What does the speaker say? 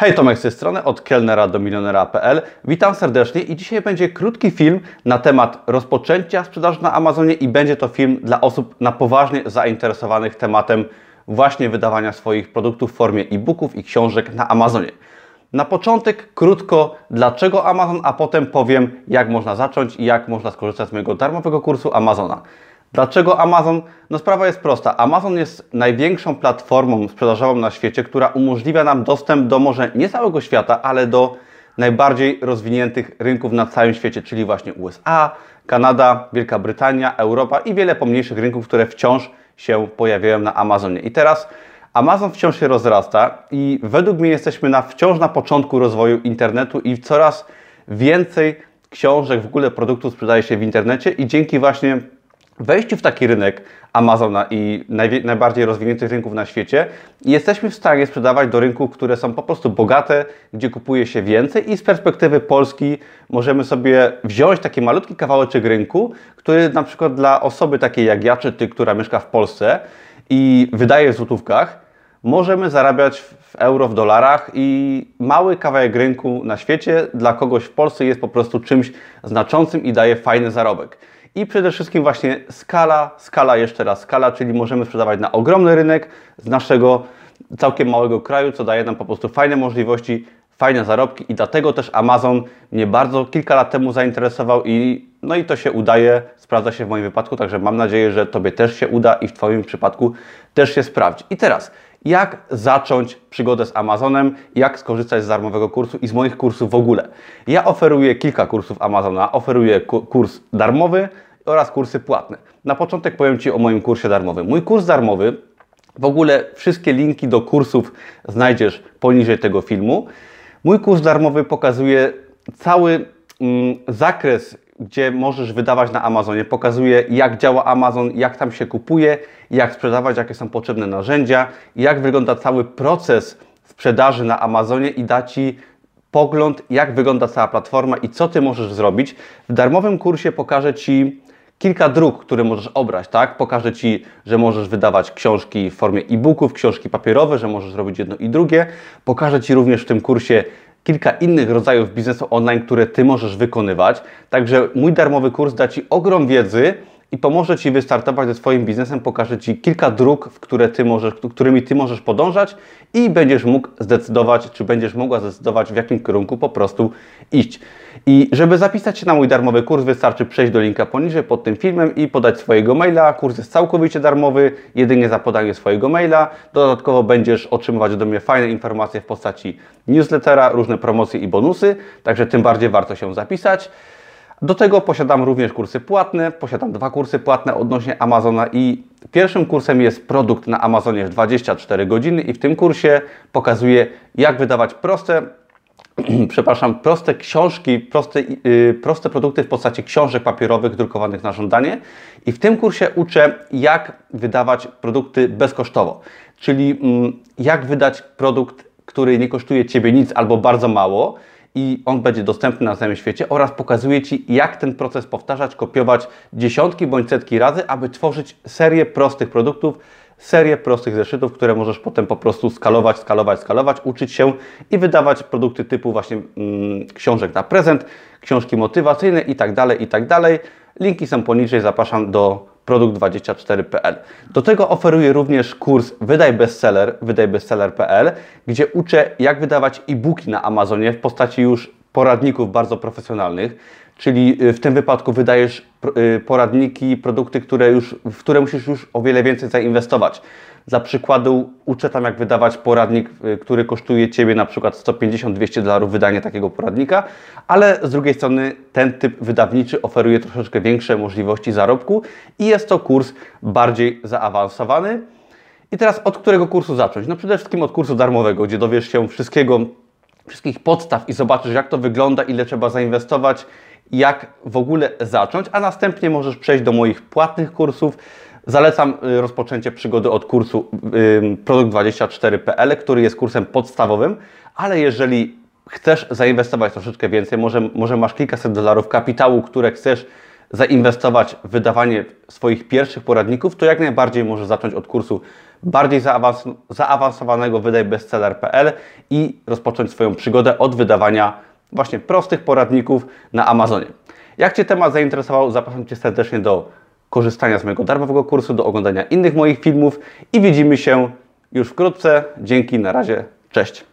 Hej, Tomek z tej strony, od kelnera do milionera.pl. Witam serdecznie i dzisiaj będzie krótki film na temat rozpoczęcia sprzedaży na Amazonie i będzie to film dla osób na poważnie zainteresowanych tematem właśnie wydawania swoich produktów w formie e-booków i książek na Amazonie. Na początek krótko, dlaczego Amazon, a potem powiem, jak można zacząć i jak można skorzystać z mojego darmowego kursu Amazona. Dlaczego Amazon? No sprawa jest prosta. Amazon jest największą platformą sprzedażową na świecie, która umożliwia nam dostęp do może nie całego świata, ale do najbardziej rozwiniętych rynków na całym świecie, czyli właśnie USA, Kanada, Wielka Brytania, Europa i wiele pomniejszych rynków, które wciąż się pojawiają na Amazonie. I teraz Amazon wciąż się rozrasta i według mnie jesteśmy na, wciąż na początku rozwoju internetu i coraz więcej książek, w ogóle produktów sprzedaje się w internecie i dzięki właśnie wejściu w taki rynek Amazona i najbardziej rozwiniętych rynków na świecie, jesteśmy w stanie sprzedawać do rynków, które są po prostu bogate, gdzie kupuje się więcej i z perspektywy Polski możemy sobie wziąć taki malutki kawałeczek rynku, który na przykład dla osoby takiej jak ja czy ty, która mieszka w Polsce i wydaje w złotówkach, możemy zarabiać w euro, w dolarach i mały kawałek rynku na świecie dla kogoś w Polsce jest po prostu czymś znaczącym i daje fajny zarobek. I przede wszystkim właśnie skala, skala, jeszcze raz skala, czyli możemy sprzedawać na ogromny rynek z naszego całkiem małego kraju, co daje nam po prostu fajne możliwości, fajne zarobki i dlatego też Amazon mnie bardzo kilka lat temu zainteresował i no i to się udaje, sprawdza się w moim wypadku, także mam nadzieję, że Tobie też się uda i w Twoim przypadku też się sprawdzi. I teraz, jak zacząć przygodę z Amazonem, jak skorzystać z darmowego kursu i z moich kursów w ogóle. Ja oferuję kilka kursów Amazona, oferuję kurs darmowy oraz kursy płatne. Na początek powiem Ci o moim kursie darmowym. Mój kurs darmowy, w ogóle wszystkie linki do kursów znajdziesz poniżej tego filmu. Mój kurs darmowy pokazuje cały mm, zakres gdzie możesz wydawać na Amazonie. Pokazuje, jak działa Amazon, jak tam się kupuje, jak sprzedawać, jakie są potrzebne narzędzia, jak wygląda cały proces sprzedaży na Amazonie i da Ci pogląd, jak wygląda cała platforma i co Ty możesz zrobić. W darmowym kursie pokażę Ci kilka dróg, które możesz obrać, tak? Pokażę Ci, że możesz wydawać książki w formie e-booków, książki papierowe, że możesz zrobić jedno i drugie. Pokażę Ci również w tym kursie kilka innych rodzajów biznesu online, które Ty możesz wykonywać. Także mój darmowy kurs da Ci ogrom wiedzy i pomoże Ci wystartować ze swoim biznesem, pokaże Ci kilka dróg, w które ty możesz, którymi Ty możesz podążać i będziesz mógł zdecydować, czy będziesz mogła zdecydować, w jakim kierunku po prostu iść. I żeby zapisać się na mój darmowy kurs, wystarczy przejść do linka poniżej pod tym filmem i podać swojego maila. Kurs jest całkowicie darmowy, jedynie za podanie swojego maila. Dodatkowo będziesz otrzymywać do mnie fajne informacje w postaci newslettera, różne promocje i bonusy, także tym bardziej warto się zapisać. Do tego posiadam również kursy płatne. Posiadam dwa kursy płatne odnośnie Amazona i pierwszym kursem jest produkt na Amazonie w 24 godziny i w tym kursie pokazuję jak wydawać proste przepraszam, proste książki, proste, yy, proste produkty w postaci książek papierowych drukowanych na żądanie. I w tym kursie uczę, jak wydawać produkty bezkosztowo, czyli yy, jak wydać produkt, który nie kosztuje Ciebie nic albo bardzo mało, i on będzie dostępny na całym świecie oraz pokazuje Ci, jak ten proces powtarzać, kopiować dziesiątki bądź setki razy, aby tworzyć serię prostych produktów, serię prostych zeszytów, które możesz potem po prostu skalować, skalować, skalować, uczyć się i wydawać produkty typu właśnie mm, książek na prezent, książki motywacyjne i tak dalej, i tak. Linki są poniżej, zapraszam do produkt24.pl. Do tego oferuję również kurs Wydaj Bestseller, wydajbestseller.pl, gdzie uczę jak wydawać e-booki na Amazonie w postaci już poradników bardzo profesjonalnych, czyli y, w tym wypadku wydajesz y, poradniki, produkty, które już, w które musisz już o wiele więcej zainwestować. Dla przykładu uczę tam jak wydawać poradnik, y, który kosztuje Ciebie na przykład 150-200 dolarów wydanie takiego poradnika, ale z drugiej strony ten typ wydawniczy oferuje troszeczkę większe możliwości zarobku i jest to kurs bardziej zaawansowany. I teraz od którego kursu zacząć? No przede wszystkim od kursu darmowego, gdzie dowiesz się wszystkiego, wszystkich podstaw i zobaczysz jak to wygląda, ile trzeba zainwestować, jak w ogóle zacząć, a następnie możesz przejść do moich płatnych kursów, Zalecam y, rozpoczęcie przygody od kursu produkt24.pl, który jest kursem podstawowym, ale jeżeli chcesz zainwestować troszeczkę więcej, może, może masz kilkaset dolarów kapitału, które chcesz zainwestować w wydawanie swoich pierwszych poradników, to jak najbardziej możesz zacząć od kursu bardziej zaawans- zaawansowanego wydaj bestseller.pl i rozpocząć swoją przygodę od wydawania właśnie prostych poradników na Amazonie. Jak Cię temat zainteresował, zapraszam Cię serdecznie do korzystania z mojego darmowego kursu, do oglądania innych moich filmów i widzimy się już wkrótce. Dzięki, na razie, cześć.